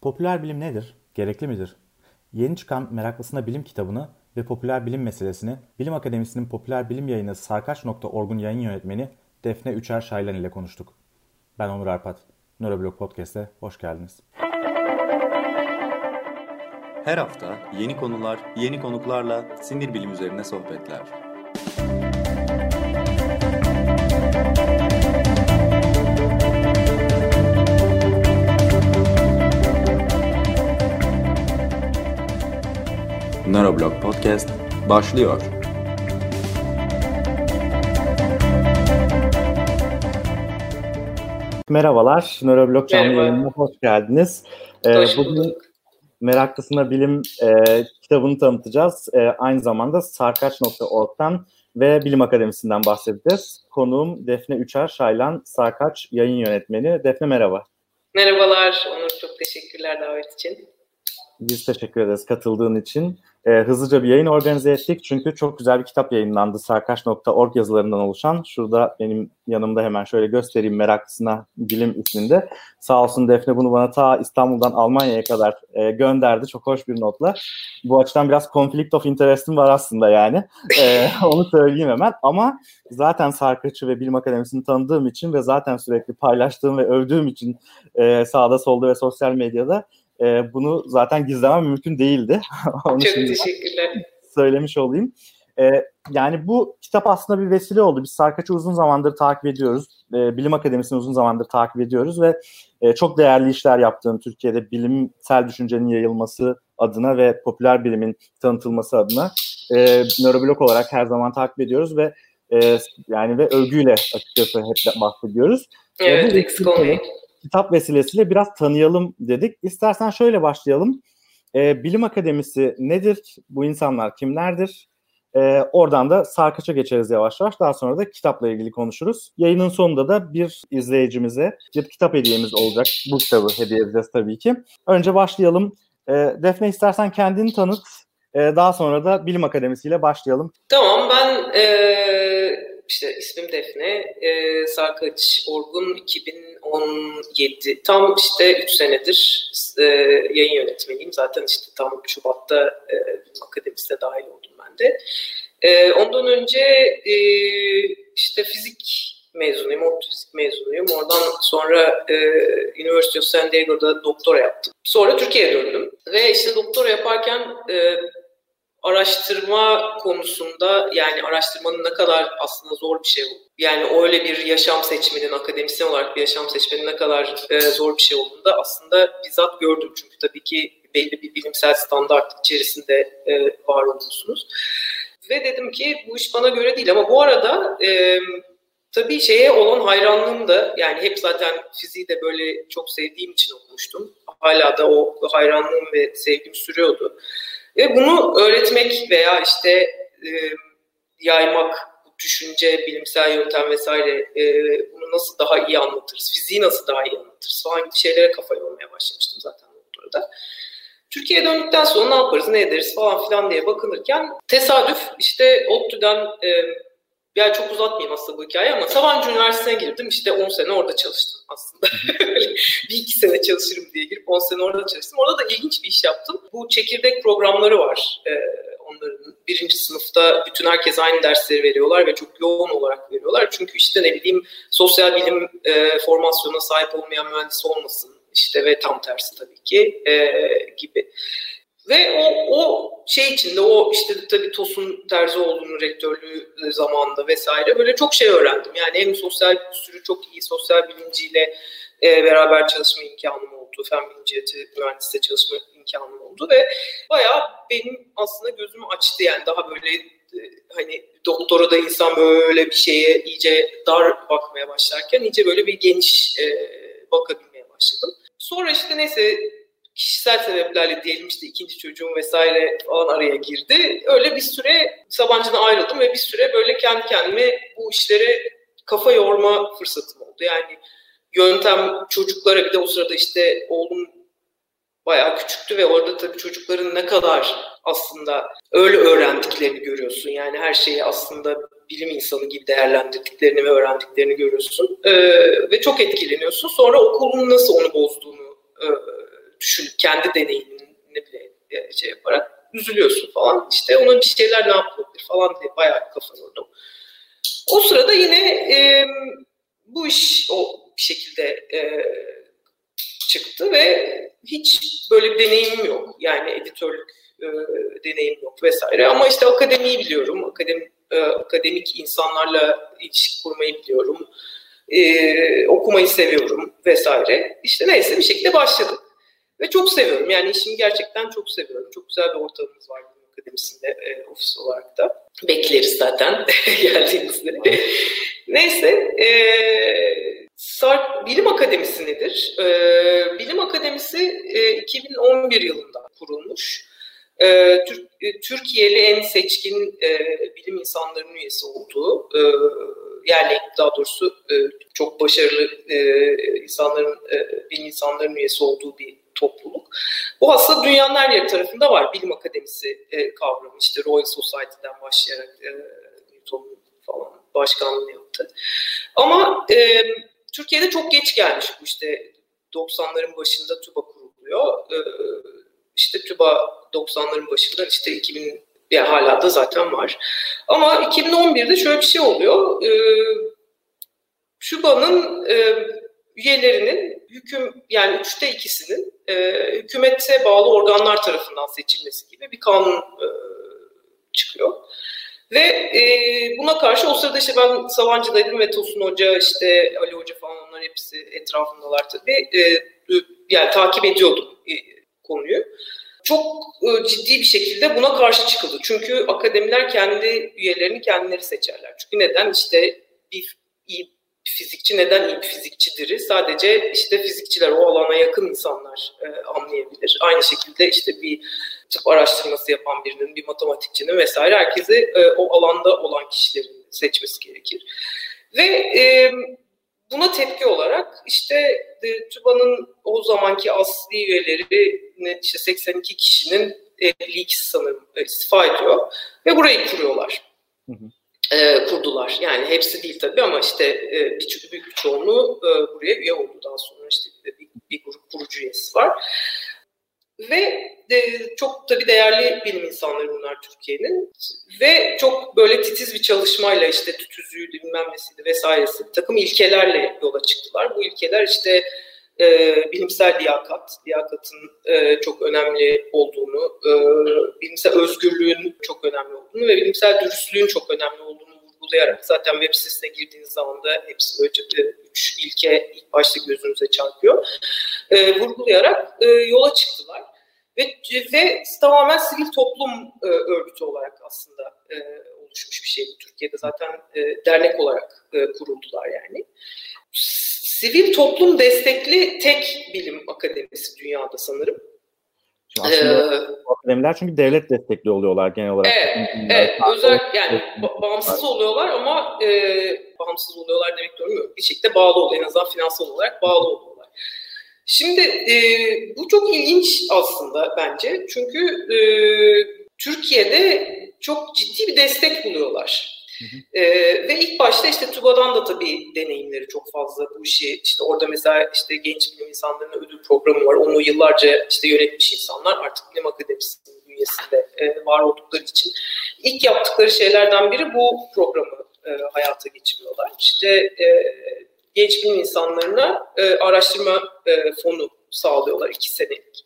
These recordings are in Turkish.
Popüler bilim nedir? Gerekli midir? Yeni çıkan Meraklısına Bilim kitabını ve popüler bilim meselesini Bilim Akademisi'nin popüler bilim yayını Sarkaç.org'un yayın yönetmeni Defne Üçer Şaylan ile konuştuk. Ben Onur Arpat. Nöroblog Podcast'e hoş geldiniz. Her hafta yeni konular, yeni konuklarla sinir bilim üzerine sohbetler. Nöroblog Podcast başlıyor. Merhabalar, Nöroblog canlı Merhaba. yayınına hoş geldiniz. Ee, Hoş bugün bulduk. Meraklısına Bilim e, kitabını tanıtacağız. E, aynı zamanda sarkaç.org'dan ve Bilim Akademisi'nden bahsedeceğiz. Konuğum Defne Üçer Şaylan, Sarkaç yayın yönetmeni. Defne merhaba. Merhabalar Onur, çok teşekkürler davet için. Biz teşekkür ederiz katıldığın için. Ee, hızlıca bir yayın organize ettik çünkü çok güzel bir kitap yayınlandı sarkaç.org yazılarından oluşan. Şurada benim yanımda hemen şöyle göstereyim meraklısına bilim isminde. Sağ olsun Defne bunu bana ta İstanbul'dan Almanya'ya kadar e, gönderdi. Çok hoş bir notla. Bu açıdan biraz conflict of interest'im var aslında yani. Ee, onu söyleyeyim hemen. Ama zaten Sarkaç'ı ve Bilim Akademisi'ni tanıdığım için ve zaten sürekli paylaştığım ve övdüğüm için e, sağda solda ve sosyal medyada e, bunu zaten gizlemem mümkün değildi. Onu Çok teşekkürler. söylemiş olayım. E, yani bu kitap aslında bir vesile oldu. Biz Sarkaç'ı uzun zamandır takip ediyoruz. E, Bilim Akademisi'ni uzun zamandır takip ediyoruz ve e, çok değerli işler yaptığını Türkiye'de bilimsel düşüncenin yayılması adına ve popüler bilimin tanıtılması adına e, nöroblog olarak her zaman takip ediyoruz ve e, yani ve övgüyle açıkçası hep bahsediyoruz. Evet, bu eksik olmayın. Kitap vesilesiyle biraz tanıyalım dedik. İstersen şöyle başlayalım. Ee, Bilim Akademisi nedir? Bu insanlar kimlerdir? Ee, oradan da Sarkaç'a geçeriz yavaş yavaş. Daha sonra da kitapla ilgili konuşuruz. Yayının sonunda da bir izleyicimize bir kitap hediyemiz olacak. Bu kitabı hediye edeceğiz tabii ki. Önce başlayalım. Ee, Defne istersen kendini tanıt. Ee, daha sonra da Bilim Akademisi ile başlayalım. Tamam, ben eee, işte ismim Defne. Eee Sarkaç Orgun 2017. Tam işte 3 senedir eee, yayın yönetmeniyim. Zaten işte tam Şubat'ta Bilim Akademisi'ne dahil oldum ben de. Eee, ondan önce eee, işte fizik mezunuyum, ODTÜ fizik mezunuyum. Oradan sonra e, University of San Diego'da doktora yaptım. Sonra Türkiye'ye döndüm. Ve işte doktora yaparken e, araştırma konusunda yani araştırmanın ne kadar aslında zor bir şey olduğunu, yani öyle bir yaşam seçmenin, akademisyen olarak bir yaşam seçmenin ne kadar e, zor bir şey olduğunu da aslında bizzat gördüm. Çünkü tabii ki belli bir bilimsel standart içerisinde e, var oluyorsunuz. Ve dedim ki bu iş bana göre değil ama bu arada e, tabii şeye olan hayranlığım da yani hep zaten fiziği de böyle çok sevdiğim için okumuştum. Hala da o hayranlığım ve sevgim sürüyordu. Ve bunu öğretmek veya işte e, yaymak, düşünce, bilimsel yöntem vesaire e, bunu nasıl daha iyi anlatırız, fiziği nasıl daha iyi anlatırız falan gibi şeylere kafa yormaya başlamıştım zaten doktorada. Türkiye'ye döndükten sonra ne yaparız, ne ederiz falan filan diye bakınırken tesadüf işte ODTÜ'den e, yani çok uzatmayayım aslında bu hikayeyi ama Sabancı Üniversitesi'ne girdim. İşte 10 sene orada çalıştım aslında. bir iki sene çalışırım diye girip 10 sene orada çalıştım. Orada da ilginç bir iş yaptım. Bu çekirdek programları var. Ee, onların birinci sınıfta bütün herkes aynı dersleri veriyorlar ve çok yoğun olarak veriyorlar. Çünkü işte ne bileyim sosyal bilim e, formasyona sahip olmayan mühendis olmasın işte ve tam tersi tabii ki e, gibi. Ve o, o şey içinde o işte tabii Tosun Terzioğlu'nun rektörlüğü zamanında vesaire böyle çok şey öğrendim. Yani hem sosyal bir sürü çok iyi sosyal bilimciyle e, beraber çalışma imkanım oldu. Fen bilimci mühendisle çalışma imkanım oldu ve bayağı benim aslında gözümü açtı yani daha böyle e, hani doktora da insan böyle bir şeye iyice dar bakmaya başlarken iyice böyle bir geniş e, bakabilmeye başladım. Sonra işte neyse kişisel sebeplerle diyelim işte ikinci çocuğum vesaire falan araya girdi. Öyle bir süre Sabancı'dan ayrıldım ve bir süre böyle kendi kendime bu işlere kafa yorma fırsatım oldu. Yani yöntem çocuklara bir de o sırada işte oğlum bayağı küçüktü ve orada tabii çocukların ne kadar aslında öyle öğrendiklerini görüyorsun. Yani her şeyi aslında bilim insanı gibi değerlendirdiklerini ve öğrendiklerini görüyorsun. Ee, ve çok etkileniyorsun. Sonra okulun nasıl onu bozduğunu e, düşünüp kendi deneyimini bile e, şey yaparak üzülüyorsun falan. İşte ona bir şeyler ne yapılabilir falan diye bayağı kafa yordum. O sırada yine e, bu iş o bir şekilde e, çıktı ve hiç böyle bir deneyimim yok. Yani editörlük e, deneyim yok vesaire. Ama işte akademiyi biliyorum. Akademi, e, akademik insanlarla ilişki kurmayı biliyorum. E, okumayı seviyorum vesaire. İşte neyse bir şekilde başladık. Ve çok seviyorum. Yani işimi gerçekten çok seviyorum. Çok güzel bir ortamımız var akademisinde e, ofis olarak da. Bekleriz zaten geldiğinizde. Neyse. E, Sarp Bilim Akademisi nedir? E, Bilim Akademisi e, 2011 yılında kurulmuş. E, e, Türkiye'li en seçkin e, bilim insanlarının üyesi olduğu, e, yani daha doğrusu e, çok başarılı e, insanların, e, bilim insanlarının üyesi olduğu bir topluluk. Bu aslında dünyanın her yeri tarafında var. Bilim akademisi e, kavramı işte Royal Society'den başlayarak e, Newton'un falan başkanlığını yaptı. Ama e, Türkiye'de çok geç gelmiş bu işte 90'ların başında TÜBA kuruluyor. E, işte TÜBA 90'ların başında işte 2000 yani hala da zaten var. Ama 2011'de şöyle bir şey oluyor. E, TÜBA'nın e, üyelerinin hüküm yani üçte ikisinin e, hükümete bağlı organlar tarafından seçilmesi gibi bir kanun e, çıkıyor. Ve e, buna karşı o sırada işte ben Sabancı'daydım ve Tosun Hoca, işte Ali Hoca falan onlar hepsi etrafındalar tabii. E, yani takip ediyordum e, konuyu. Çok e, ciddi bir şekilde buna karşı çıkıldı. Çünkü akademiler kendi üyelerini kendileri seçerler. Çünkü neden? işte bir iyi fizikçi neden iyi bir fizikçidir? Sadece işte fizikçiler, o alana yakın insanlar e, anlayabilir. Aynı şekilde işte bir tıp araştırması yapan birinin, bir matematikçinin vesaire herkesi e, o alanda olan kişilerin seçmesi gerekir. Ve e, buna tepki olarak işte e, TÜBA'nın o zamanki asli üyeleri işte 82 kişinin 52 sanırım e, istifa ediyor ve burayı kuruyorlar. Hı hı e, kurdular. Yani hepsi değil tabii ama işte e, bir, büyük bir çoğunluğu e, buraya üye oldu daha sonra işte bir, bir grup kurucu üyesi var. Ve de, çok tabii değerli bilim insanları bunlar Türkiye'nin. Ve çok böyle titiz bir çalışmayla işte tütüzüğüydü bilmem nesiydi vesairesi bir takım ilkelerle yola çıktılar. Bu ilkeler işte e, bilimsel liyakat, liyakatın e, çok önemli olduğunu, e, bilimsel özgürlüğün çok önemli olduğunu ve bilimsel dürüstlüğün çok önemli olduğunu vurgulayarak zaten web sitesine girdiğiniz zaman da hepsi böyle e, üç ilke ilk başta gözünüze çarpıyor. E, vurgulayarak e, yola çıktılar. Ve, ve tamamen sivil toplum e, örgütü olarak aslında e, oluşmuş bir şey bu. Türkiye'de zaten e, dernek olarak e, kuruldular yani sivil toplum destekli tek bilim akademisi dünyada sanırım. aslında ee, akademiler çünkü devlet destekli oluyorlar genel olarak. Evet, evet özel yani bağımsız oluyorlar ama e, bağımsız oluyorlar demek doğru Bir şekilde bağlı oluyor. En azından finansal olarak bağlı oluyorlar. Şimdi e, bu çok ilginç aslında bence. Çünkü e, Türkiye'de çok ciddi bir destek buluyorlar. Hı ve ilk başta işte TÜBA'dan da tabii deneyimleri çok fazla bu işi işte orada mesela işte genç bilim insanlarının ödül programı var. Onu yıllarca işte yönetmiş insanlar artık bilim akademisinin bünyesinde e, var oldukları için ilk yaptıkları şeylerden biri bu programı e, hayata geçiriyorlar. İşte e, genç bilim insanlarına e, araştırma e, fonu sağlıyorlar iki senelik.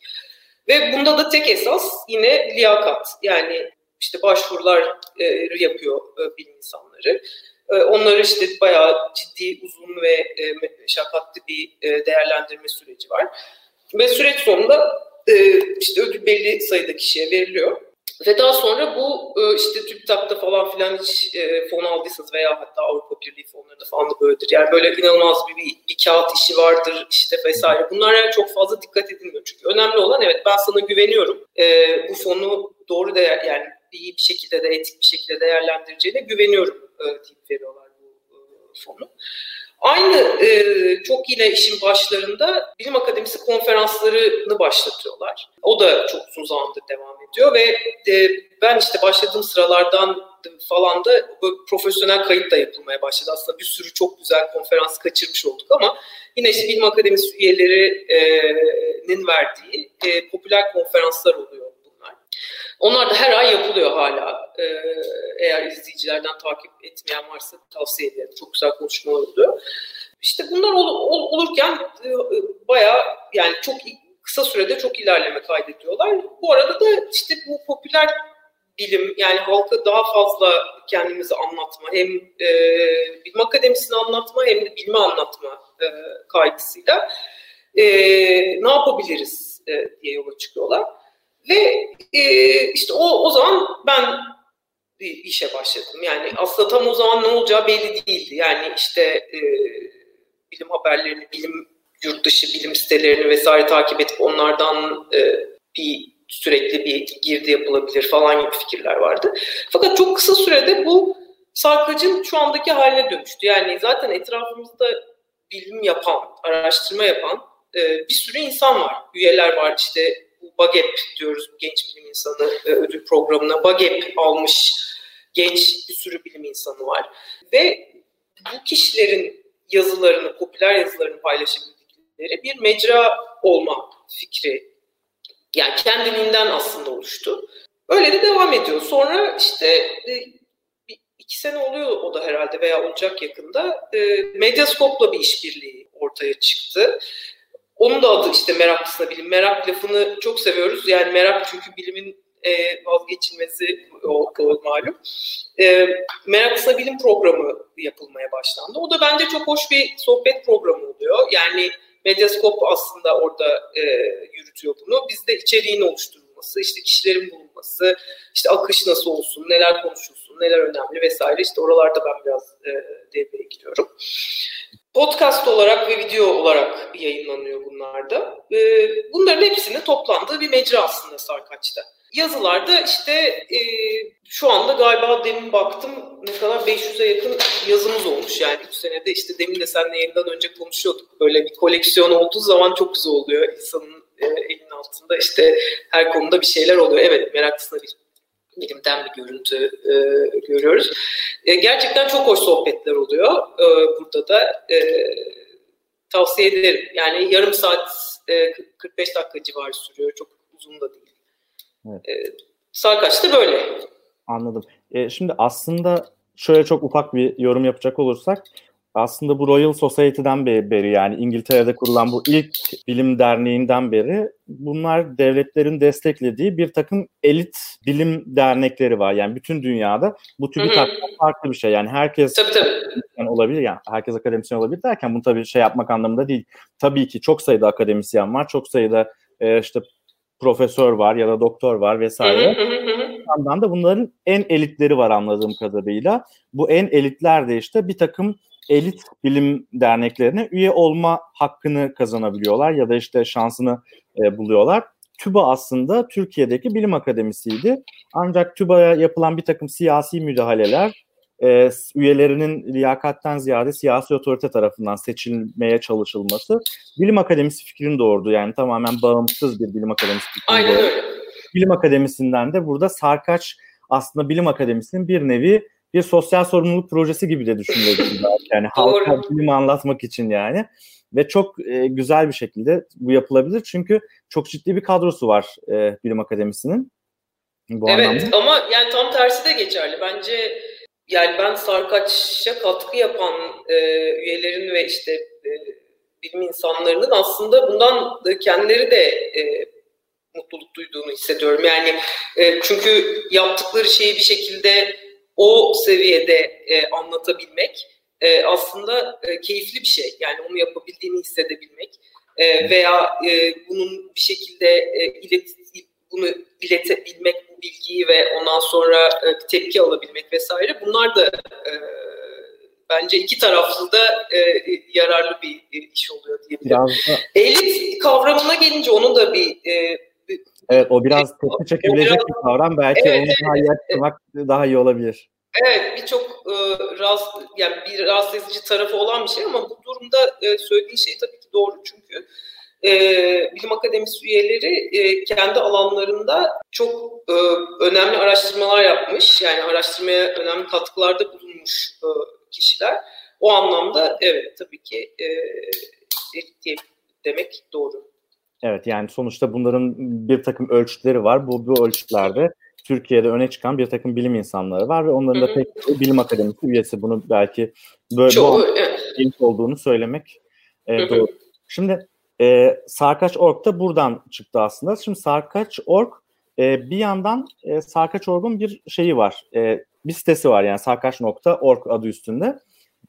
Ve bunda da tek esas yine liyakat. Yani işte başvurular e, yapıyor e, bilim insanları. E, onları işte bayağı ciddi, uzun ve e, meşakkatli bir e, değerlendirme süreci var. Ve süreç sonunda e, işte ödül belli sayıda kişiye veriliyor. Ve daha sonra bu e, işte TÜBİTAK'ta falan filan hiç e, fon aldıysanız veya hatta Avrupa Birliği fonlarında falan da böyledir. Yani böyle inanılmaz bir, bir, bir kağıt işi vardır işte vesaire. Bunlara çok fazla dikkat edilmiyor. Çünkü önemli olan evet ben sana güveniyorum. E, bu fonu doğru değer yani iyi bir şekilde de etik bir şekilde değerlendireceğine güveniyorum e, deyip veriyorlar bu e, fonu. Aynı e, çok yine işin başlarında bilim akademisi konferanslarını başlatıyorlar. O da çok uzun zamandır devam ediyor ve e, ben işte başladığım sıralardan falan da profesyonel kayıt da yapılmaya başladı. Aslında bir sürü çok güzel konferans kaçırmış olduk ama yine işte bilim akademisi üyelerinin verdiği e, popüler konferanslar oluyor. Onlar da her ay yapılıyor hala. E, eğer izleyicilerden takip etmeyen varsa tavsiye ederim. Çok güzel konuşmalar oluyor. İşte bunlar ol, ol, olurken e, bayağı yani çok kısa sürede çok ilerleme kaydediyorlar. Bu arada da işte bu popüler bilim yani halka daha fazla kendimizi anlatma hem e, bilim akademisini anlatma hem de bilimi anlatma e, kaygısıyla e, ne yapabiliriz e, diye yola çıkıyorlar. Ve e, işte o, o zaman ben bir işe başladım. Yani aslında tam o zaman ne olacağı belli değildi. Yani işte e, bilim haberlerini, bilim yurt dışı bilim sitelerini vesaire takip edip onlardan e, bir sürekli bir girdi yapılabilir falan gibi fikirler vardı. Fakat çok kısa sürede bu sarkacın şu andaki haline dönüştü. Yani zaten etrafımızda bilim yapan, araştırma yapan e, bir sürü insan var. Üyeler var işte BAGEP diyoruz genç bilim insanı e, ödül programına. BAGEP almış genç bir sürü bilim insanı var. Ve bu kişilerin yazılarını, popüler yazılarını paylaşabildikleri bir mecra olma fikri yani kendiliğinden aslında oluştu. Öyle de devam ediyor. Sonra işte e, iki sene oluyor o da herhalde veya olacak yakında. E, Medyascope'la bir işbirliği ortaya çıktı. Onun da adı işte meraklısına bilim. Merak lafını çok seviyoruz. Yani merak çünkü bilimin e, vazgeçilmesi o, malum. E, meraklısına bilim programı yapılmaya başlandı. O da bence çok hoş bir sohbet programı oluyor. Yani Medyaskop aslında orada e, yürütüyor bunu. Bizde içeriğin oluşturulması, işte kişilerin bulunması, işte akış nasıl olsun, neler konuşulsun, neler önemli vesaire. İşte oralarda ben biraz e, devreye giriyorum. Podcast olarak ve video olarak yayınlanıyor bunlarda. E, bunların hepsinin toplandığı bir mecra aslında Sarkaç'ta. Yazılarda işte e, şu anda galiba demin baktım ne kadar 500'e yakın yazımız olmuş yani 3 senede işte demin de seninle yayından önce konuşuyorduk. Böyle bir koleksiyon olduğu zaman çok güzel oluyor insanın e, elinin altında işte her konuda bir şeyler oluyor. Evet meraklısına bir bilimden bir görüntü e, görüyoruz. E, gerçekten çok hoş sohbetler oluyor e, burada da. E, tavsiye ederim. Yani yarım saat e, 45 dakika civarı sürüyor. Çok uzun da değil. Evet. E, Sarkaç da böyle. Anladım. E, şimdi aslında şöyle çok ufak bir yorum yapacak olursak aslında bu Royal Society'den beri yani İngiltere'de kurulan bu ilk bilim derneğinden beri bunlar devletlerin desteklediği bir takım elit bilim dernekleri var. Yani bütün dünyada bu TÜBİTAK farklı bir şey. Yani herkes tabii, tabii. olabilir yani herkes akademisyen olabilir derken bunu tabii şey yapmak anlamında değil. Tabii ki çok sayıda akademisyen var. Çok sayıda e, işte profesör var ya da doktor var vesaire. yandan da bunların en elitleri var anladığım kadarıyla. Bu en elitler de işte bir takım elit bilim derneklerine üye olma hakkını kazanabiliyorlar ya da işte şansını e, buluyorlar. TÜBA aslında Türkiye'deki bilim akademisiydi. Ancak TÜBA'ya yapılan bir takım siyasi müdahaleler e, üyelerinin liyakatten ziyade siyasi otorite tarafından seçilmeye çalışılması bilim akademisi fikrini doğurdu. Yani tamamen bağımsız bir bilim akademisi fikrini Aynen öyle. Bilim akademisinden de burada Sarkaç aslında bilim akademisinin bir nevi bir sosyal sorumluluk projesi gibi de düşünülebilir. yani halka bilimi anlatmak için yani. Ve çok e, güzel bir şekilde bu yapılabilir. Çünkü çok ciddi bir kadrosu var e, bilim akademisinin. Bu evet anlamda. ama yani tam tersi de geçerli. Bence yani ben Sarkaç'a katkı yapan e, üyelerin ve işte e, bilim insanlarının aslında bundan kendileri de e, mutluluk duyduğunu hissediyorum. Yani e, çünkü yaptıkları şeyi bir şekilde o seviyede e, anlatabilmek e, aslında e, keyifli bir şey. Yani onu yapabildiğini hissedebilmek e, veya e, bunun bir şekilde e, ilet, bunu iletebilmek bu bilgiyi ve ondan sonra e, tepki alabilmek vesaire bunlar da e, bence iki taraflı da e, yararlı bir e, iş oluyor diyebilirim. Biraz da... Elit kavramına gelince onun da bir e, Evet o biraz tepki çekebilecek bir kavram. Belki evet, onu daha iyi açmak evet. daha iyi olabilir. Evet birçok e, rahatsız, yani bir rahatsız edici tarafı olan bir şey ama bu durumda e, söylediğin şey tabii ki doğru çünkü e, bilim akademisi üyeleri e, kendi alanlarında çok e, önemli araştırmalar yapmış. Yani araştırmaya önemli katkılarda bulunmuş e, kişiler. O anlamda evet tabii ki e, diye demek doğru. Evet yani sonuçta bunların bir takım ölçütleri var. Bu, bu ölçütlerde Türkiye'de öne çıkan bir takım bilim insanları var ve onların da pek bilim akademisi üyesi. Bunu belki böyle Çok, bu evet. olduğunu söylemek e, doğru. Şimdi e, Sarkaç.org da buradan çıktı aslında. Şimdi Sarkaç.org e, bir yandan e, Sarkaç.org'un bir şeyi var. E, bir sitesi var yani sarkaç.org adı üstünde.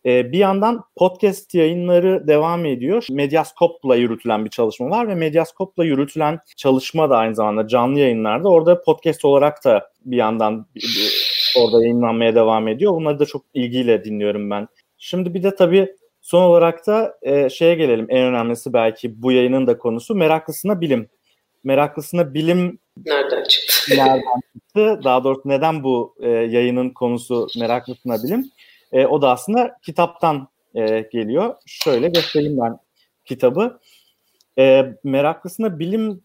E, bir yandan podcast yayınları devam ediyor. Medyaskop'la yürütülen bir çalışma var ve Medyaskop'la yürütülen çalışma da aynı zamanda canlı yayınlarda. Orada podcast olarak da bir yandan orada yayınlanmaya devam ediyor. Bunları da çok ilgiyle dinliyorum ben. Şimdi bir de tabii son olarak da e, şeye gelelim. En önemlisi belki bu yayının da konusu meraklısına bilim. Meraklısına bilim nereden çıktı? nereden çıktı? Daha doğrusu neden bu e, yayının konusu meraklısına bilim? E, o da aslında kitaptan e, geliyor. Şöyle göstereyim ben kitabı. E, meraklısına bilim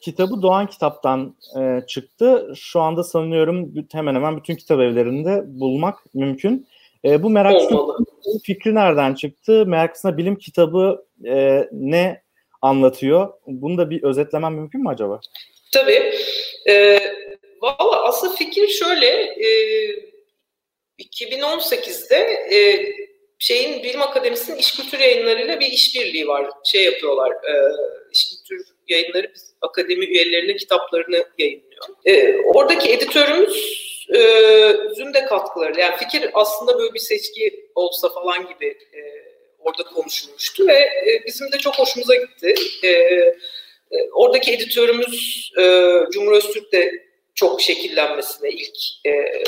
kitabı Doğan Kitap'tan e, çıktı. Şu anda sanıyorum hemen hemen bütün kitap evlerinde bulmak mümkün. E, bu meraklısına fikri nereden çıktı? Meraklısına bilim kitabı e, ne anlatıyor? Bunu da bir özetlemem mümkün mü acaba? Tabii. E, Valla aslında fikir şöyle, e, 2018'de e, şeyin Bilim Akademisi'nin iş kültür yayınlarıyla bir işbirliği var. Şey yapıyorlar, e, iş kültür yayınları biz akademi üyelerinin kitaplarını yayınlıyor. E, oradaki editörümüz e, Zünde katkıları. Yani fikir aslında böyle bir seçki olsa falan gibi e, orada konuşulmuştu ve e, bizim de çok hoşumuza gitti. E, e, oradaki editörümüz e, Cumhur Öztürk de çok şekillenmesine, ilk e,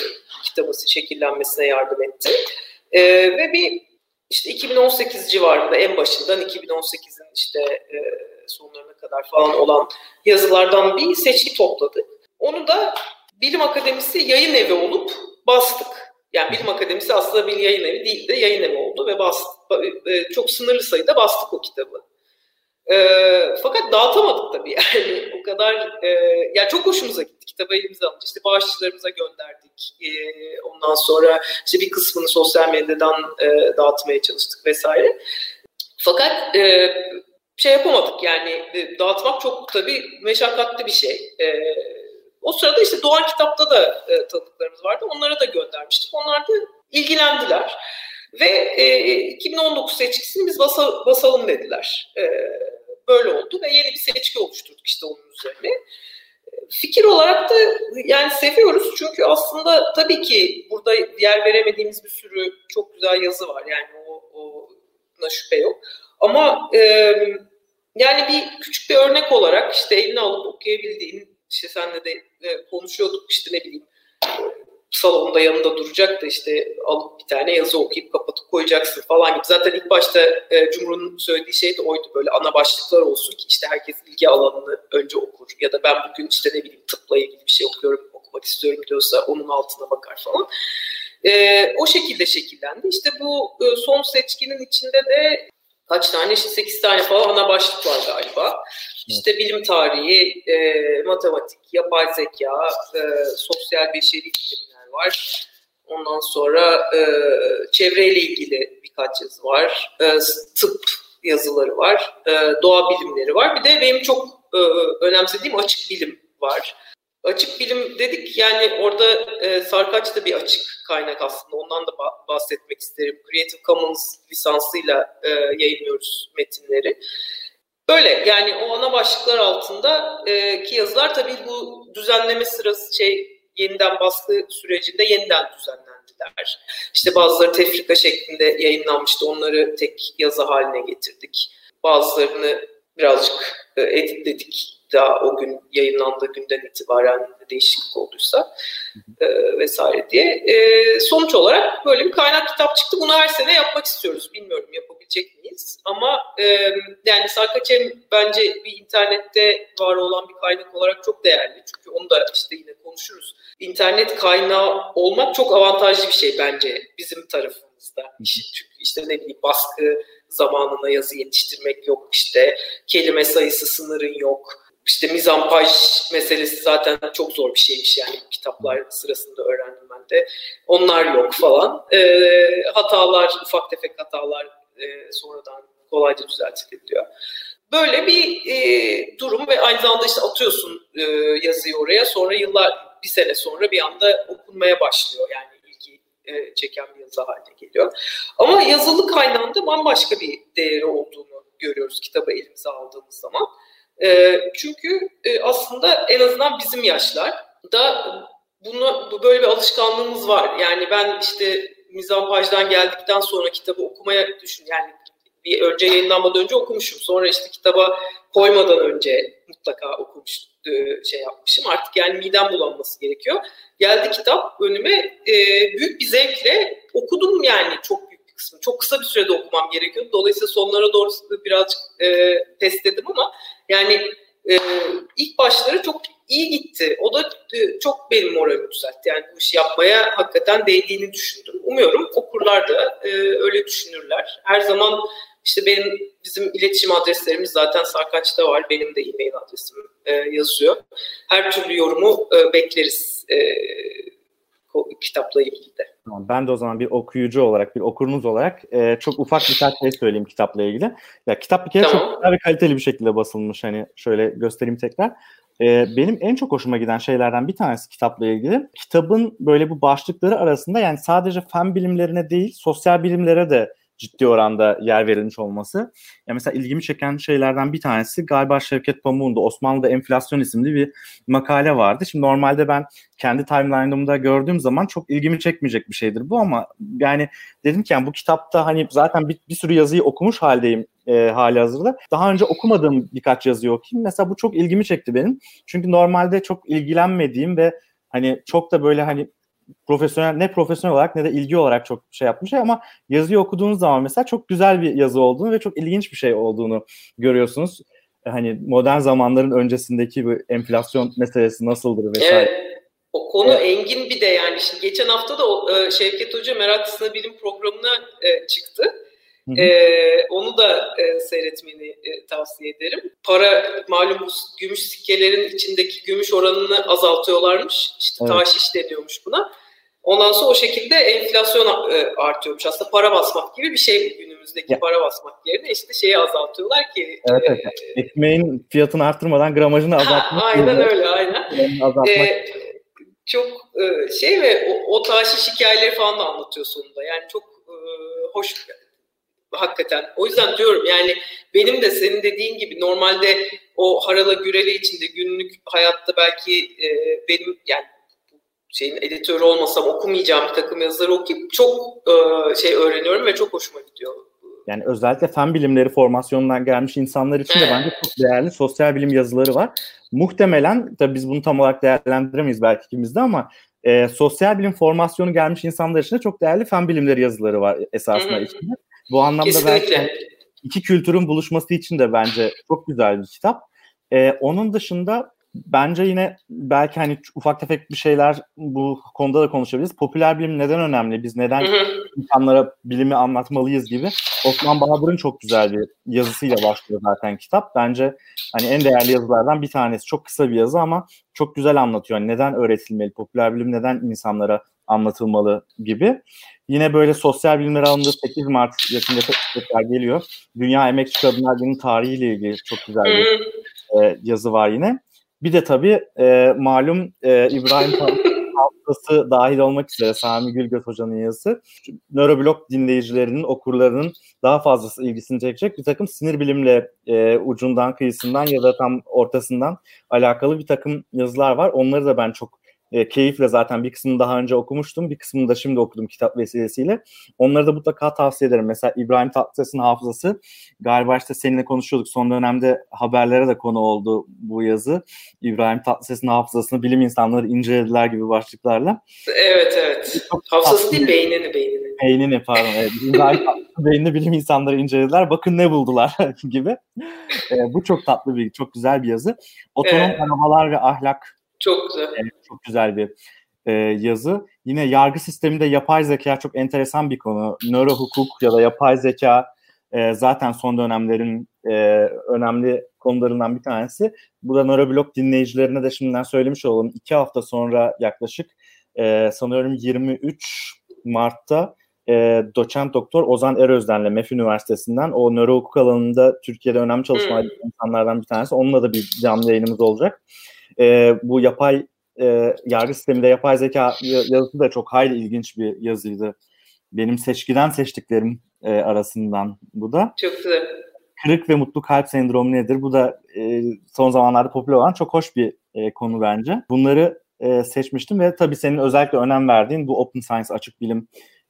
kitabısı şekillenmesine yardım etti. E, ve bir işte 2018 civarında en başından 2018'in işte e, sonlarına kadar falan olan yazılardan bir seçki topladık. Onu da Bilim Akademisi yayın evi olup bastık. Yani Bilim Akademisi aslında bir yayın evi değil de yayın evi oldu ve bastık. E, çok sınırlı sayıda bastık o kitabı. E, fakat dağıtamadık tabii yani o kadar e, ya çok hoşumuza gitti kitabı elimize alınca işte bağışçılarımıza gönderdik. E, ondan sonra işte bir kısmını sosyal medyadan e, dağıtmaya çalıştık vesaire. Fakat e, şey yapamadık yani. E, dağıtmak çok tabii meşakkatli bir şey. E, o sırada işte Doğan Kitap'ta da e, tanıdıklarımız vardı. Onlara da göndermiştik. Onlar da ilgilendiler. Ve e, 2019 seçkisini biz basa, basalım dediler. E, böyle oldu ve yeni bir seçki oluşturduk işte onun üzerine. Fikir olarak da yani seviyoruz çünkü aslında tabii ki burada yer veremediğimiz bir sürü çok güzel yazı var yani o, ona şüphe yok. Ama e, yani bir küçük bir örnek olarak işte eline alıp okuyabildiğin işte senle de e, konuşuyorduk işte ne bileyim salonda yanında duracak da işte alıp bir tane yazı okuyup kapatıp koyacaksın falan gibi. Zaten ilk başta e, Cumhur'un söylediği şey de oydu böyle ana başlıklar olsun ki işte herkes ilgi alanını önce okur. Ya da ben bugün işte ne bileyim tıpla ilgili bir şey okuyorum, okumak istiyorum diyorsa onun altına bakar falan. E, o şekilde şekillendi. İşte bu e, son seçkinin içinde de kaç tane işte 8 tane falan ana başlık var galiba. İşte bilim tarihi, e, matematik, yapay zeka, e, sosyal beşeri var. Ondan sonra e, çevreyle ilgili birkaç yazı var. E, tıp yazıları var. E, doğa bilimleri var. Bir de benim çok e, önemsediğim açık bilim var. Açık bilim dedik yani orada e, Sarkaç da bir açık kaynak aslında. Ondan da bahsetmek isterim. Creative Commons lisansıyla e, yayınlıyoruz metinleri. Böyle yani o ana başlıklar altında e, ki yazılar tabii bu düzenleme sırası şey yeniden baskı sürecinde yeniden düzenlendiler. İşte bazıları tefrika şeklinde yayınlanmıştı. Onları tek yazı haline getirdik. Bazılarını birazcık e, editledik. Daha o gün yayınlandığı günden itibaren değişiklik olduysa e, vesaire diye. E, sonuç olarak böyle bir kaynak kitap çıktı. Bunu her sene yapmak istiyoruz. Bilmiyorum yapabilecek miyiz? Ama e, yani Sarkaçem bence bir internette var olan bir kaynak olarak çok değerli. Çünkü onu da işte yine konuşuruz. İnternet kaynağı olmak çok avantajlı bir şey bence bizim tarafımızda. Çünkü işte ne bileyim baskı zamanına yazı yetiştirmek yok işte kelime sayısı sınırın yok işte mizampaj meselesi zaten çok zor bir şeymiş yani kitaplar sırasında öğrendim ben de. Onlar yok falan. E, hatalar, ufak tefek hatalar e, sonradan kolayca düzeltilebiliyor. Böyle bir e, durum ve aynı zamanda işte atıyorsun e, yazıyı oraya sonra yıllar bir sene sonra bir anda okunmaya başlıyor yani ilgi e, çeken bir yazı haline geliyor. Ama yazılı kaynağında bambaşka bir değeri olduğunu görüyoruz kitabı elimize aldığımız zaman. E, çünkü e, aslında en azından bizim yaşlar da bunu bu böyle bir alışkanlığımız var. Yani ben işte mizampajdan geldikten sonra kitabı okumaya düşün yani bir önce yayınlanmadan önce okumuşum. Sonra işte kitaba koymadan önce mutlaka okumuş e, şey yapmışım. Artık yani midem bulanması gerekiyor. Geldi kitap önüme e, büyük bir zevkle okudum yani çok kısmı. Çok kısa bir sürede okumam gerekiyordu. Dolayısıyla sonlara doğru birazcık e, test ettim ama yani e, ilk başları çok iyi gitti. O da e, çok benim moralimi düzeltti. Yani bu işi yapmaya hakikaten değdiğini düşündüm. Umuyorum okurlar da e, öyle düşünürler. Her zaman işte benim bizim iletişim adreslerimiz zaten Sarkaç'ta var. Benim de e-mail adresim e, yazıyor. Her türlü yorumu e, bekleriz. E, kitapla ilgili de. Tamam, ben de o zaman bir okuyucu olarak, bir okurunuz olarak e, çok ufak birkaç şey söyleyeyim kitapla ilgili. Ya kitap bir kere tamam. çok güzel ve kaliteli bir şekilde basılmış. Hani şöyle göstereyim tekrar. E, benim en çok hoşuma giden şeylerden bir tanesi kitapla ilgili. Kitabın böyle bu başlıkları arasında yani sadece fen bilimlerine değil, sosyal bilimlere de ciddi oranda yer verilmiş olması. Ya mesela ilgimi çeken şeylerden bir tanesi galiba Şevket Pamuk'un da Osmanlı'da enflasyon isimli bir makale vardı. Şimdi normalde ben kendi timeline'ımda gördüğüm zaman çok ilgimi çekmeyecek bir şeydir bu ama yani dedim ki yani bu kitapta hani zaten bir, bir sürü yazıyı okumuş haldeyim e, hali hazırda. Daha önce okumadığım birkaç yazıyı okuyayım. Mesela bu çok ilgimi çekti benim. Çünkü normalde çok ilgilenmediğim ve hani çok da böyle hani profesyonel ne profesyonel olarak ne de ilgi olarak çok şey yapmış ama yazıyı okuduğunuz zaman mesela çok güzel bir yazı olduğunu ve çok ilginç bir şey olduğunu görüyorsunuz. Hani modern zamanların öncesindeki bu enflasyon meselesi nasıldır vesaire. Evet. O konu evet. engin bir de yani şimdi geçen hafta da o, e, Şevket Hoca Meraklısına Bilim programına e, onu da e, seyretmeni e, tavsiye ederim. Para malum bu gümüş sikkelerin içindeki gümüş oranını azaltıyorlarmış. İşte evet. taşiş de diyormuş buna. Ondan sonra o şekilde enflasyon e, artıyormuş. Aslında para basmak gibi bir şey günümüzdeki ya. para basmak yerine işte şeyi azaltıyorlar ki. Evet, evet. E, Ekmeğin fiyatını arttırmadan gramajını azaltmak. aynen gibi. öyle aynen. Azaltmak. E, çok e, şey ve o, o taşiş hikayeleri falan da anlatıyor sonunda. Yani çok e, hoş hakikaten. O yüzden diyorum yani benim de senin dediğin gibi normalde o harala güreli içinde günlük hayatta belki e, benim yani şeyin editörü olmasam okumayacağım bir takım yazıları okuyup çok e, şey öğreniyorum ve çok hoşuma gidiyor. Yani özellikle fen bilimleri formasyonundan gelmiş insanlar için de bence çok değerli sosyal bilim yazıları var. Muhtemelen tabii biz bunu tam olarak değerlendiremeyiz belki ikimiz de ama e, sosyal bilim formasyonu gelmiş insanlar için de çok değerli fen bilimleri yazıları var esasında Hı-hı. içinde. Bu anlamda Kesinlikle. belki iki kültürün buluşması için de bence çok güzel bir kitap. Ee, onun dışında bence yine belki hani ufak tefek bir şeyler bu konuda da konuşabiliriz. Popüler bilim neden önemli? Biz neden hı hı. insanlara bilimi anlatmalıyız gibi. Osman Bahadır'ın çok güzel bir yazısıyla başlıyor zaten kitap. Bence hani en değerli yazılardan bir tanesi. Çok kısa bir yazı ama çok güzel anlatıyor. Yani neden öğretilmeli? Popüler bilim neden insanlara anlatılmalı gibi. Yine böyle sosyal bilimler alanında 8 Mart yakında tekrar geliyor. Dünya Emekçi Kadınlar Günü tarihiyle ilgili çok güzel bir e, yazı var yine. Bir de tabii e, malum e, İbrahim haftası dahil olmak üzere Sami Gülgöz Hoca'nın yazısı nöroblog dinleyicilerinin, okurlarının daha fazlası ilgisini çekecek bir takım sinir bilimle e, ucundan, kıyısından ya da tam ortasından alakalı bir takım yazılar var. Onları da ben çok e, keyifle zaten bir kısmını daha önce okumuştum. Bir kısmını da şimdi okudum kitap vesilesiyle. Onları da mutlaka tavsiye ederim. Mesela İbrahim Tatlıses'in hafızası galiba işte seninle konuşuyorduk. Son dönemde haberlere de konu oldu bu yazı. İbrahim Tatlıses'in hafızasını bilim insanları incelediler gibi başlıklarla. Evet evet. Hafızası değil beynini beynini. Beynini pardon. Evet. İbrahim beynini bilim insanları incelediler. Bakın ne buldular gibi. E, bu çok tatlı bir, çok güzel bir yazı. Otonom evet. arabalar ve ahlak çok güzel. E, çok güzel bir e, yazı. Yine yargı sisteminde yapay zeka çok enteresan bir konu. Nöro hukuk ya da yapay zeka e, zaten son dönemlerin e, önemli konularından bir tanesi. Bu da Nöroblog dinleyicilerine de şimdiden söylemiş olalım. İki hafta sonra yaklaşık e, sanıyorum 23 Mart'ta e, doçent doktor Ozan Erözden'le MEF Üniversitesi'nden o nöro hukuk alanında Türkiye'de önemli çalışma hmm. insanlardan bir tanesi. Onunla da bir canlı yayınımız olacak. E, bu yapay e, yargı sisteminde yapay zeka yazısı da çok hayli ilginç bir yazıydı. Benim seçkiden seçtiklerim e, arasından bu da. Çok güzel. Kırık ve mutlu kalp sendromu nedir? Bu da e, son zamanlarda popüler olan çok hoş bir e, konu bence. Bunları e, seçmiştim ve tabii senin özellikle önem verdiğin bu open science açık bilim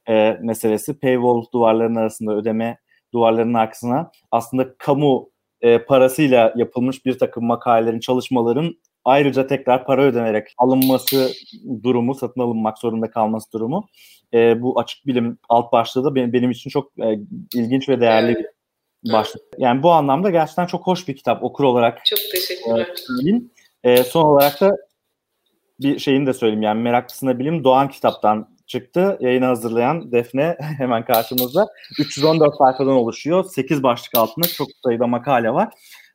e, meselesi paywall duvarlarının arasında ödeme duvarlarının arkasına aslında kamu e, parasıyla yapılmış bir takım makalelerin, çalışmaların ayrıca tekrar para ödenerek alınması durumu, satın alınmak zorunda kalması durumu e, bu açık bilim alt başlığı da benim, benim için çok e, ilginç ve değerli bir başlık. Yani bu anlamda gerçekten çok hoş bir kitap okur olarak. Çok teşekkürler. E, e, son olarak da bir şeyini de söyleyeyim yani Meraklısına Bilim Doğan kitaptan çıktı. Yayını hazırlayan Defne hemen karşımızda. 314 sayfadan oluşuyor. 8 başlık altında çok sayıda makale var.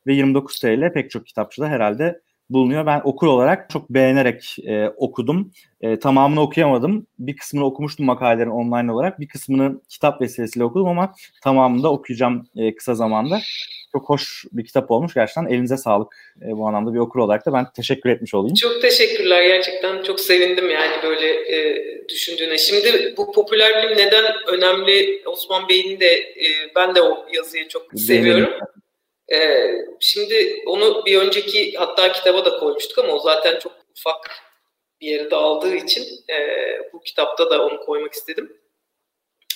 Ve 29 TL pek çok kitapçıda herhalde bulunuyor. Ben okur olarak çok beğenerek e, okudum. E, tamamını okuyamadım. Bir kısmını okumuştum makalelerin online olarak. Bir kısmını kitap vesilesiyle okudum ama tamamını da okuyacağım e, kısa zamanda. Çok hoş bir kitap olmuş. Gerçekten elinize sağlık e, bu anlamda bir okur olarak da ben teşekkür etmiş olayım. Çok teşekkürler. Gerçekten çok sevindim yani böyle e, düşündüğüne. Şimdi bu popüler bilim neden önemli? Osman Bey'in de e, ben de o yazıyı çok seviyorum. Ee, şimdi onu bir önceki hatta kitaba da koymuştuk ama o zaten çok ufak bir yeri de aldığı için e, bu kitapta da onu koymak istedim.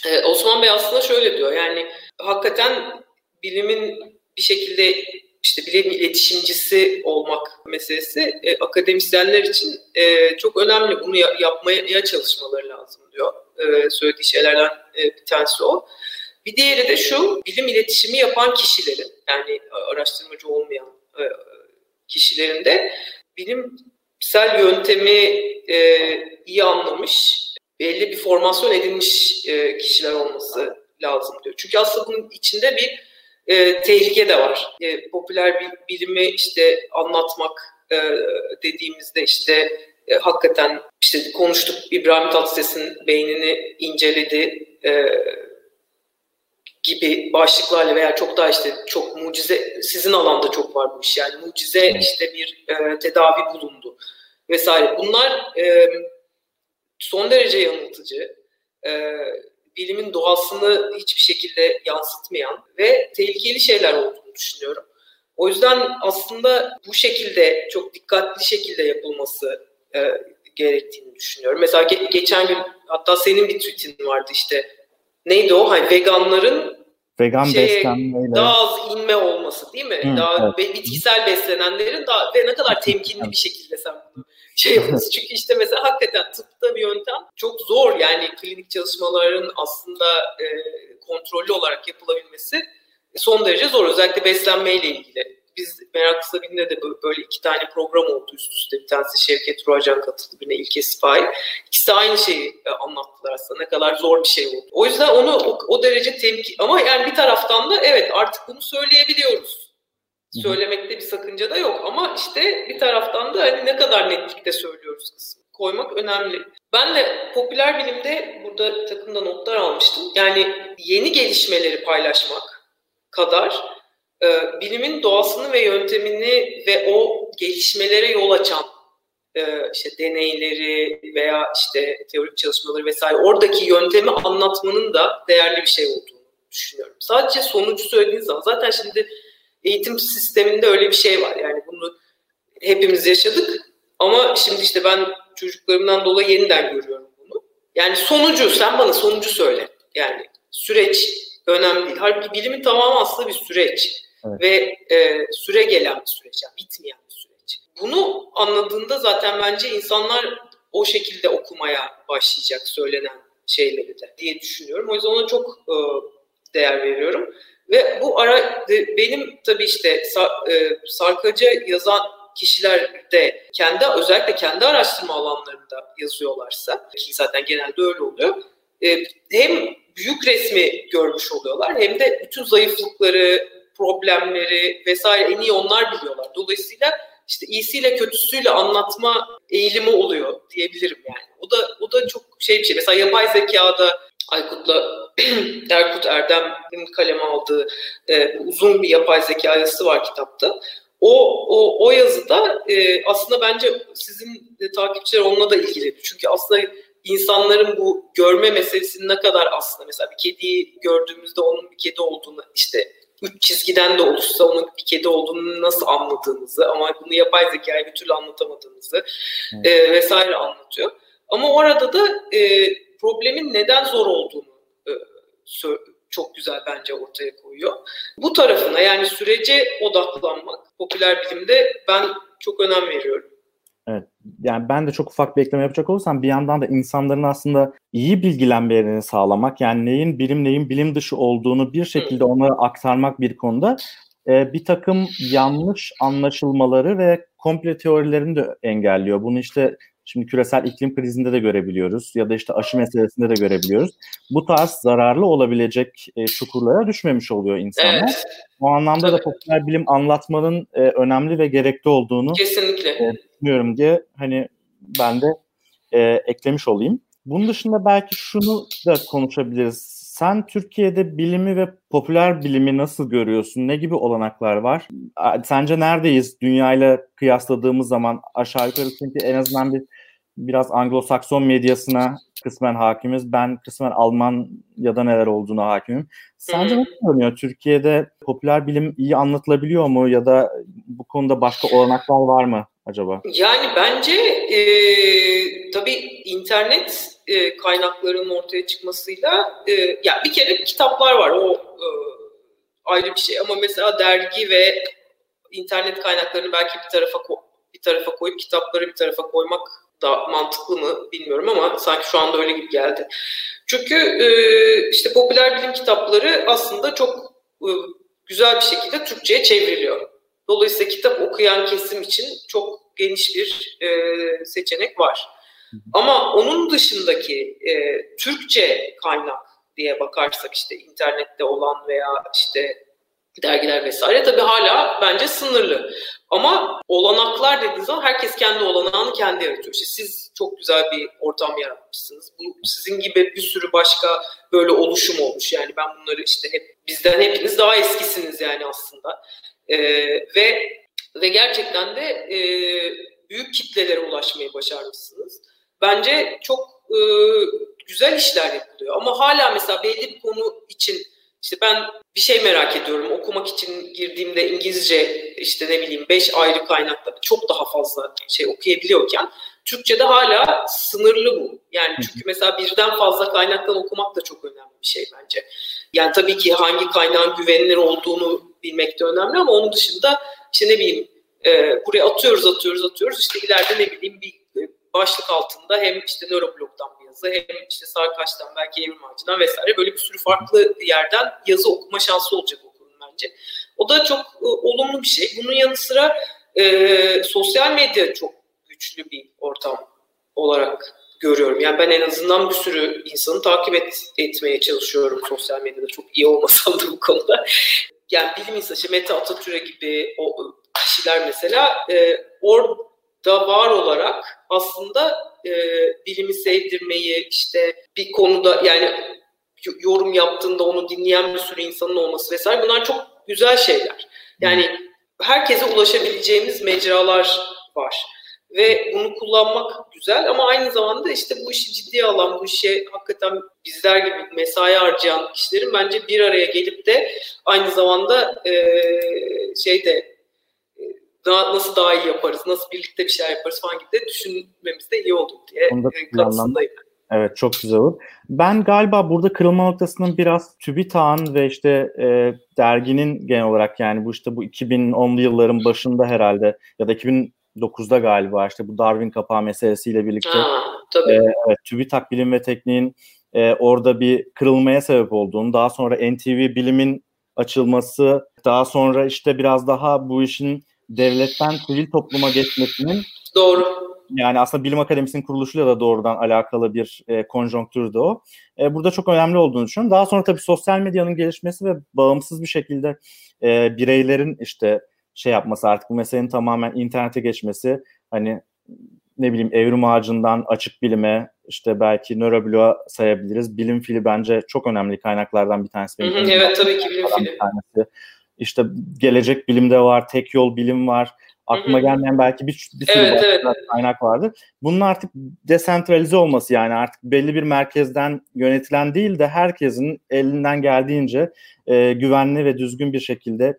Ee, Osman Bey aslında şöyle diyor yani hakikaten bilimin bir şekilde işte bilim iletişimcisi olmak meselesi e, akademisyenler için e, çok önemli. Bunu ya, yapmaya çalışmaları lazım diyor. E, söylediği şeylerden e, bir tanesi o. Bir diğeri de şu, bilim iletişimi yapan kişilerin, yani araştırmacı olmayan e, kişilerin de bilimsel yöntemi e, iyi anlamış, belli bir formasyon edinmiş e, kişiler olması lazım diyor. Çünkü aslında bunun içinde bir e, tehlike de var. E, popüler bilimi işte anlatmak e, dediğimizde işte e, hakikaten işte konuştuk İbrahim Tatlıses'in beynini inceledi, e, gibi başlıklarla veya çok daha işte çok mucize sizin alanda çok var bu iş yani mucize işte bir e, tedavi bulundu vesaire. Bunlar e, son derece yanıltıcı. E, bilimin doğasını hiçbir şekilde yansıtmayan ve tehlikeli şeyler olduğunu düşünüyorum. O yüzden aslında bu şekilde çok dikkatli şekilde yapılması e, gerektiğini düşünüyorum. Mesela ge- geçen gün hatta senin bir tweetin vardı işte neydi o? Hani veganların vegan şey, beslenmeyle daha az inme olması değil mi? Hı, daha evet. bitkisel beslenenlerin daha ve ne kadar temkinli bir şekilde sen bunu şey yapıyorsun. Çünkü işte mesela hakikaten tıpta bir yöntem çok zor yani klinik çalışmaların aslında e, kontrollü olarak yapılabilmesi son derece zor. Özellikle beslenmeyle ilgili biz Meraklısı Bin'de de böyle iki tane program oldu üst üste. Bir tanesi Şevket Ruacan katıldı, birine İlke Sipahi. İkisi aynı şeyi e, anlattılar aslında. Ne kadar zor bir şey oldu. O yüzden onu o, o derece temki ama yani bir taraftan da evet artık bunu söyleyebiliyoruz. Söylemekte bir sakınca da yok ama işte bir taraftan da hani ne kadar netlikte söylüyoruz kısmı koymak önemli. Ben de popüler bilimde burada takımda notlar almıştım. Yani yeni gelişmeleri paylaşmak kadar e, bilimin doğasını ve yöntemini ve o gelişmelere yol açan e, işte deneyleri veya işte teorik çalışmaları vesaire oradaki yöntemi anlatmanın da değerli bir şey olduğunu düşünüyorum. Sadece sonucu söylediğiniz zaman zaten şimdi eğitim sisteminde öyle bir şey var. Yani bunu hepimiz yaşadık ama şimdi işte ben çocuklarımdan dolayı yeniden görüyorum bunu. Yani sonucu sen bana sonucu söyle. Yani süreç önemli değil. Halbuki bilimin tamamı aslında bir süreç. Evet. Ve e, süre gelen bir süreç. Yani bitmeyen bir süreç. Bunu anladığında zaten bence insanlar o şekilde okumaya başlayacak söylenen şeyleri de diye düşünüyorum. O yüzden ona çok e, değer veriyorum. Ve bu ara benim tabii işte e, sarkaca yazan kişiler de kendi özellikle kendi araştırma alanlarında yazıyorlarsa ki zaten genelde öyle oluyor. E, hem büyük resmi görmüş oluyorlar hem de bütün zayıflıkları, problemleri vesaire en iyi onlar biliyorlar. Dolayısıyla işte iyisiyle kötüsüyle anlatma eğilimi oluyor diyebilirim yani. O da o da çok şey bir şey. Mesela yapay zekada Aykut'la Erkut Erdem'in kaleme aldığı e, uzun bir yapay zeka yazısı var kitapta. O, o, o yazıda e, aslında bence sizin e, takipçiler onunla da ilgili. Çünkü aslında insanların bu görme meselesinin ne kadar aslında mesela bir kediyi gördüğümüzde onun bir kedi olduğunu işte üç çizgiden de oluşsa onun bir kedi olduğunu nasıl anladığımızı ama bunu yapay zekaya bir türlü anlatamadığımızı hmm. e, vesaire anlatıyor. Ama orada da e, problemin neden zor olduğunu e, çok güzel bence ortaya koyuyor. Bu tarafına yani sürece odaklanmak popüler bilimde ben çok önem veriyorum. Evet. Yani ben de çok ufak bir ekleme yapacak olursam bir yandan da insanların aslında iyi bilgilenmelerini sağlamak yani neyin bilim neyin bilim dışı olduğunu bir şekilde onlara aktarmak bir konuda e, bir takım yanlış anlaşılmaları ve komple teorilerini de engelliyor. Bunu işte Şimdi küresel iklim krizinde de görebiliyoruz ya da işte aşı meselesinde de görebiliyoruz. Bu tarz zararlı olabilecek e, çukurlara düşmemiş oluyor insanlar. Evet. O anlamda Tabii. da popüler bilim anlatmanın e, önemli ve gerekli olduğunu kesinlikle e, düşünüyorum diye hani ben de e, eklemiş olayım. Bunun dışında belki şunu da konuşabiliriz sen Türkiye'de bilimi ve popüler bilimi nasıl görüyorsun? Ne gibi olanaklar var? Sence neredeyiz dünyayla kıyasladığımız zaman aşağı yukarı çünkü en azından bir biraz Anglo-Sakson medyasına kısmen hakimiz. Ben kısmen Alman ya da neler olduğuna hakimim. Sence nasıl görünüyor? Türkiye'de popüler bilim iyi anlatılabiliyor mu ya da bu konuda başka olanaklar var mı acaba? Yani bence e, tabii internet e, kaynaklarının ortaya çıkmasıyla e, ya bir kere kitaplar var o e, ayrı bir şey ama mesela dergi ve internet kaynaklarını belki bir tarafa bir tarafa koyup kitapları bir tarafa koymak da mantıklı mı bilmiyorum ama sanki şu anda öyle gibi geldi. Çünkü e, işte popüler bilim kitapları aslında çok e, güzel bir şekilde Türkçe'ye çevriliyor. Dolayısıyla kitap okuyan kesim için çok geniş bir e, seçenek var. Ama onun dışındaki e, Türkçe kaynak diye bakarsak işte internette olan veya işte dergiler vesaire tabii hala bence sınırlı. Ama olanaklar dediğiniz zaman herkes kendi olanağını kendi yaratıyor. İşte siz çok güzel bir ortam yaratmışsınız. Bu sizin gibi bir sürü başka böyle oluşum olmuş. Yani ben bunları işte hep bizden hepiniz daha eskisiniz yani aslında. Ee, ve ve gerçekten de e, büyük kitlelere ulaşmayı başarmışsınız bence çok e, güzel işler yapılıyor. Ama hala mesela belli bir konu için işte ben bir şey merak ediyorum. Okumak için girdiğimde İngilizce işte ne bileyim beş ayrı kaynakta çok daha fazla şey okuyabiliyorken Türkçe'de hala sınırlı bu. Yani çünkü mesela birden fazla kaynaktan okumak da çok önemli bir şey bence. Yani tabii ki hangi kaynağın güvenilir olduğunu bilmek de önemli ama onun dışında işte ne bileyim e, buraya atıyoruz atıyoruz atıyoruz işte ileride ne bileyim bir başlık altında hem işte nöroblogdan bir yazı hem işte Sarkaç'tan belki Evrim Ağacı'dan vesaire böyle bir sürü farklı yerden yazı okuma şansı olacak okulun bence. O da çok e, olumlu bir şey. Bunun yanı sıra e, sosyal medya çok güçlü bir ortam olarak görüyorum. Yani ben en azından bir sürü insanı takip et, etmeye çalışıyorum sosyal medyada. Çok iyi olmasam da bu konuda. Yani bilim insanı, işte Mete Atatürk'e gibi o kişiler mesela e, or, da var olarak aslında e, bilimi sevdirmeyi işte bir konuda yani yorum yaptığında onu dinleyen bir sürü insanın olması vesaire bunlar çok güzel şeyler. Yani herkese ulaşabileceğimiz mecralar var. Ve bunu kullanmak güzel ama aynı zamanda işte bu işi ciddiye alan, bu işe hakikaten bizler gibi mesai harcayan kişilerin bence bir araya gelip de aynı zamanda e, şeyde daha, nasıl daha iyi yaparız, nasıl birlikte bir şeyler yaparız falan gibi de düşünmemiz de iyi olur diye e, kanısındayım. Evet çok güzel olur. Ben galiba burada kırılma noktasının biraz TÜBİTAK'ın ve işte e, derginin genel olarak yani bu işte bu 2010'lu yılların başında herhalde ya da 2009'da galiba işte bu Darwin kapağı meselesiyle birlikte ha, tabii. E, evet, TÜBİTAK Bilim ve Tekniğin e, orada bir kırılmaya sebep olduğunu, daha sonra NTV Bilim'in açılması, daha sonra işte biraz daha bu işin devletten sivil topluma geçmesinin Doğru yani aslında bilim akademisinin kuruluşuyla da doğrudan alakalı bir e, konjonktürdü o. E, burada çok önemli olduğunu düşünüyorum. Daha sonra tabii sosyal medyanın gelişmesi ve bağımsız bir şekilde e, bireylerin işte şey yapması artık bu meselenin tamamen internete geçmesi hani ne bileyim evrim ağacından açık bilime işte belki nörobloğa sayabiliriz. Bilim fili bence çok önemli kaynaklardan bir tanesi. Hı hı, evet tabii ki bilim fili. Tanesi. İşte gelecek bilimde var, tek yol bilim var aklıma Hı-hı. gelmeyen belki bir, bir sürü evet, evet. kaynak vardı. Bunun artık desentralize olması yani artık belli bir merkezden yönetilen değil de herkesin elinden geldiğince e, güvenli ve düzgün bir şekilde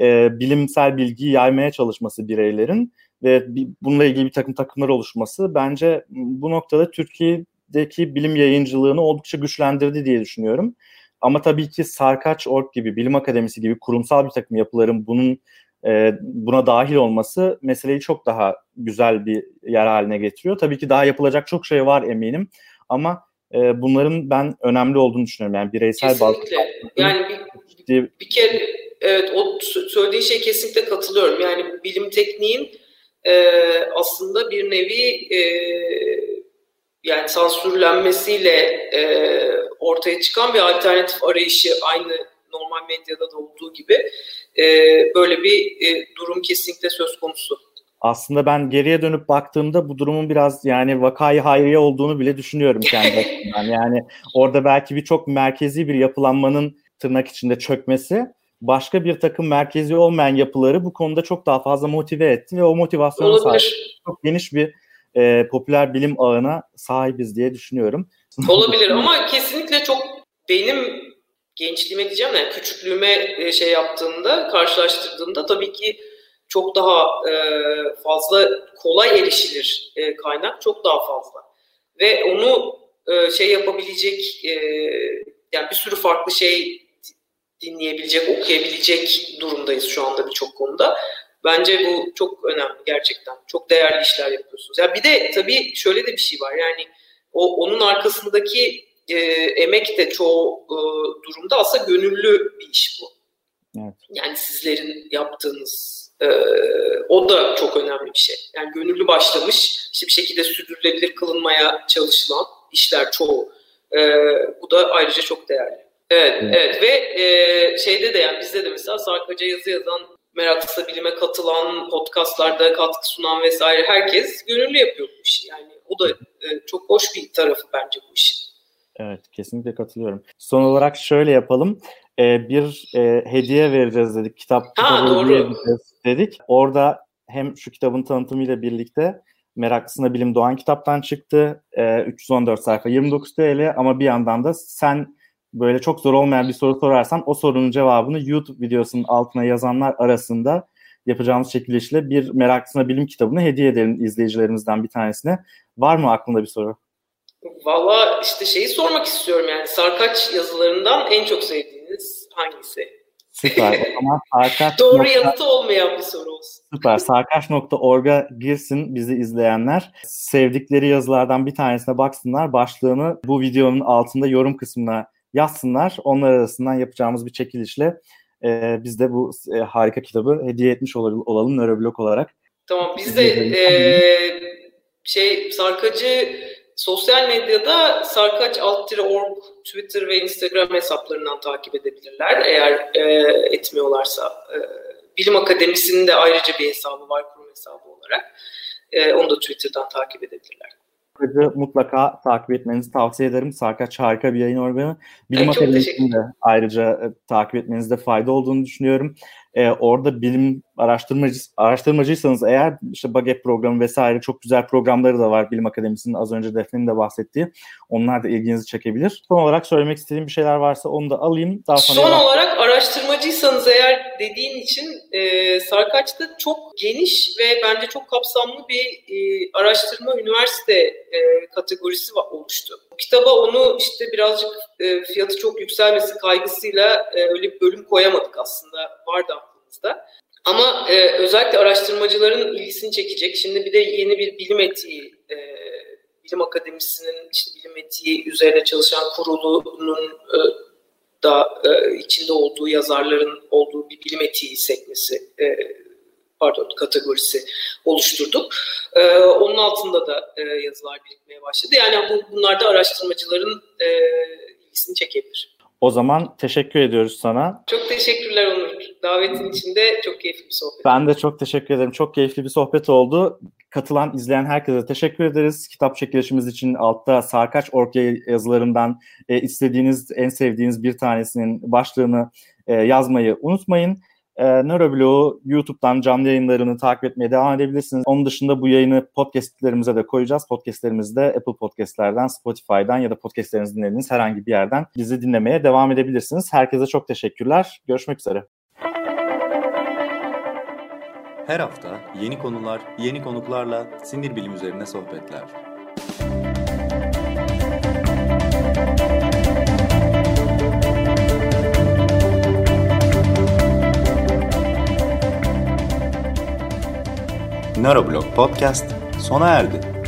e, bilimsel bilgiyi yaymaya çalışması bireylerin ve bir, bununla ilgili bir takım takımlar oluşması bence bu noktada Türkiye'deki bilim yayıncılığını oldukça güçlendirdi diye düşünüyorum. Ama tabii ki Sarkaç.org gibi, Bilim Akademisi gibi kurumsal bir takım yapıların bunun e, buna dahil olması meseleyi çok daha güzel bir yer haline getiriyor. Tabii ki daha yapılacak çok şey var eminim ama e, bunların ben önemli olduğunu düşünüyorum. Yani bireysel kesinlikle. bazı... Yani bir, bir, bir kere evet o söylediği şey kesinlikle katılıyorum. Yani bilim tekniğin e, aslında bir nevi e, yani sansürlenmesiyle e, ortaya çıkan bir alternatif arayışı aynı normal medyada da olduğu gibi e, böyle bir e, durum kesinlikle söz konusu. Aslında ben geriye dönüp baktığımda bu durumun biraz yani vakayı hayriye olduğunu bile düşünüyorum kendi Yani orada belki birçok merkezi bir yapılanmanın tırnak içinde çökmesi başka bir takım merkezi olmayan yapıları bu konuda çok daha fazla motive etti ve o motivasyona sahip çok geniş bir e, popüler bilim ağına sahibiz diye düşünüyorum. Olabilir ama kesinlikle çok benim gençliğime diyeceğim yani küçüklüğüme e, şey yaptığımda, karşılaştırdığımda tabii ki çok daha e, fazla kolay erişilir e, kaynak, çok daha fazla. Ve onu e, şey yapabilecek, e, yani bir sürü farklı şey dinleyebilecek, okuyabilecek durumdayız şu anda birçok konuda. Bence bu çok önemli gerçekten. Çok değerli işler yapıyorsunuz. Ya bir de tabii şöyle de bir şey var. Yani o onun arkasındaki e, emek de çoğu e, durumda aslında gönüllü bir iş bu. Evet. Yani sizlerin yaptığınız e, o da çok önemli bir şey. Yani gönüllü başlamış, işte bir şekilde sürdürülebilir kılınmaya çalışılan işler çoğu. E, bu da ayrıca çok değerli. Evet, evet, evet. ve e, şeyde de yani bizde de mesela Sarkaca yazı yazan, meraklısı bilime katılan, podcastlarda katkı sunan vesaire herkes gönüllü yapıyor bu işi. Yani o da e, çok hoş bir tarafı bence bu işin. Evet kesinlikle katılıyorum. Son olarak şöyle yapalım. Ee, bir e, hediye vereceğiz dedik. Kitap ha, doğru. dedik. Orada hem şu kitabın tanıtımıyla birlikte Meraklısına Bilim Doğan kitaptan çıktı. E, 314 sayfa 29 TL ama bir yandan da sen böyle çok zor olmayan bir soru sorarsan o sorunun cevabını YouTube videosunun altına yazanlar arasında yapacağımız çekilişle bir Meraklısına Bilim kitabını hediye edelim izleyicilerimizden bir tanesine. Var mı aklında bir soru? Valla işte şeyi sormak istiyorum yani Sarkaç yazılarından en çok sevdiğiniz hangisi? Süper. Ama Sarkaç Doğru nokta... yanıtı olmayan bir soru olsun. Süper. Sarkaç.org'a girsin bizi izleyenler. Sevdikleri yazılardan bir tanesine baksınlar. Başlığını bu videonun altında yorum kısmına yazsınlar. Onlar arasından yapacağımız bir çekilişle e, biz de bu e, harika kitabı hediye etmiş olalım, olalım nöroblok olarak. Tamam biz de e, şey Sarkacı Sosyal medyada sarkaç alt-org Twitter ve Instagram hesaplarından takip edebilirler eğer e, etmiyorlarsa. E, Bilim Akademisi'nin de ayrıca bir hesabı var kurum hesabı olarak. E, onu da Twitter'dan takip edebilirler. Mutlaka takip etmenizi tavsiye ederim. Sarkaç harika bir yayın organı. Bilim evet, Akademisi'ni de ayrıca e, takip etmenizde fayda olduğunu düşünüyorum. E, orada bilim araştırmacı araştırmacıysanız eğer işte Baget programı vesaire çok güzel programları da var Bilim Akademisi'nin az önce Defne'nin de bahsettiği. Onlar da ilginizi çekebilir. Son olarak söylemek istediğim bir şeyler varsa onu da alayım. Daha sonra Son olarak araştırmacıysanız eğer dediğin için e, Sarkaç'ta çok geniş ve bence çok kapsamlı bir e, araştırma üniversite e, kategorisi oluştu. Kitaba onu işte birazcık e, fiyatı çok yükselmesi kaygısıyla e, öyle bir bölüm koyamadık aslında. Vardı aklımızda. Ama e, özellikle araştırmacıların ilgisini çekecek. Şimdi bir de yeni bir bilim etiği, e, bilim akademisinin işte bilim etiği üzerine çalışan kurulunun e, da e, içinde olduğu yazarların olduğu bir bilim etiği sekmesi, e, pardon kategorisi oluşturduk. E, onun altında da e, yazılar birikmeye başladı. Yani bu, bunlar da araştırmacıların e, ilgisini çekebilir. O zaman teşekkür ediyoruz sana. Çok teşekkürler Onur. Davetin içinde çok keyifli bir sohbet. Ben de çok teşekkür ederim. Çok keyifli bir sohbet oldu. Katılan, izleyen herkese teşekkür ederiz. Kitap çekilişimiz için altta Sarkaç Orke yazılarından e, istediğiniz, en sevdiğiniz bir tanesinin başlığını e, yazmayı unutmayın. E, Nöroblog'u YouTube'dan canlı yayınlarını takip etmeye devam edebilirsiniz. Onun dışında bu yayını podcastlerimize de koyacağız. Podcastlerimizde Apple Podcastlerden, Spotify'dan ya da podcastlerinizi dinlediğiniz herhangi bir yerden bizi dinlemeye devam edebilirsiniz. Herkese çok teşekkürler. Görüşmek üzere. Her hafta yeni konular, yeni konuklarla sinir bilim üzerine sohbetler. Neuroblog Podcast sona erdi.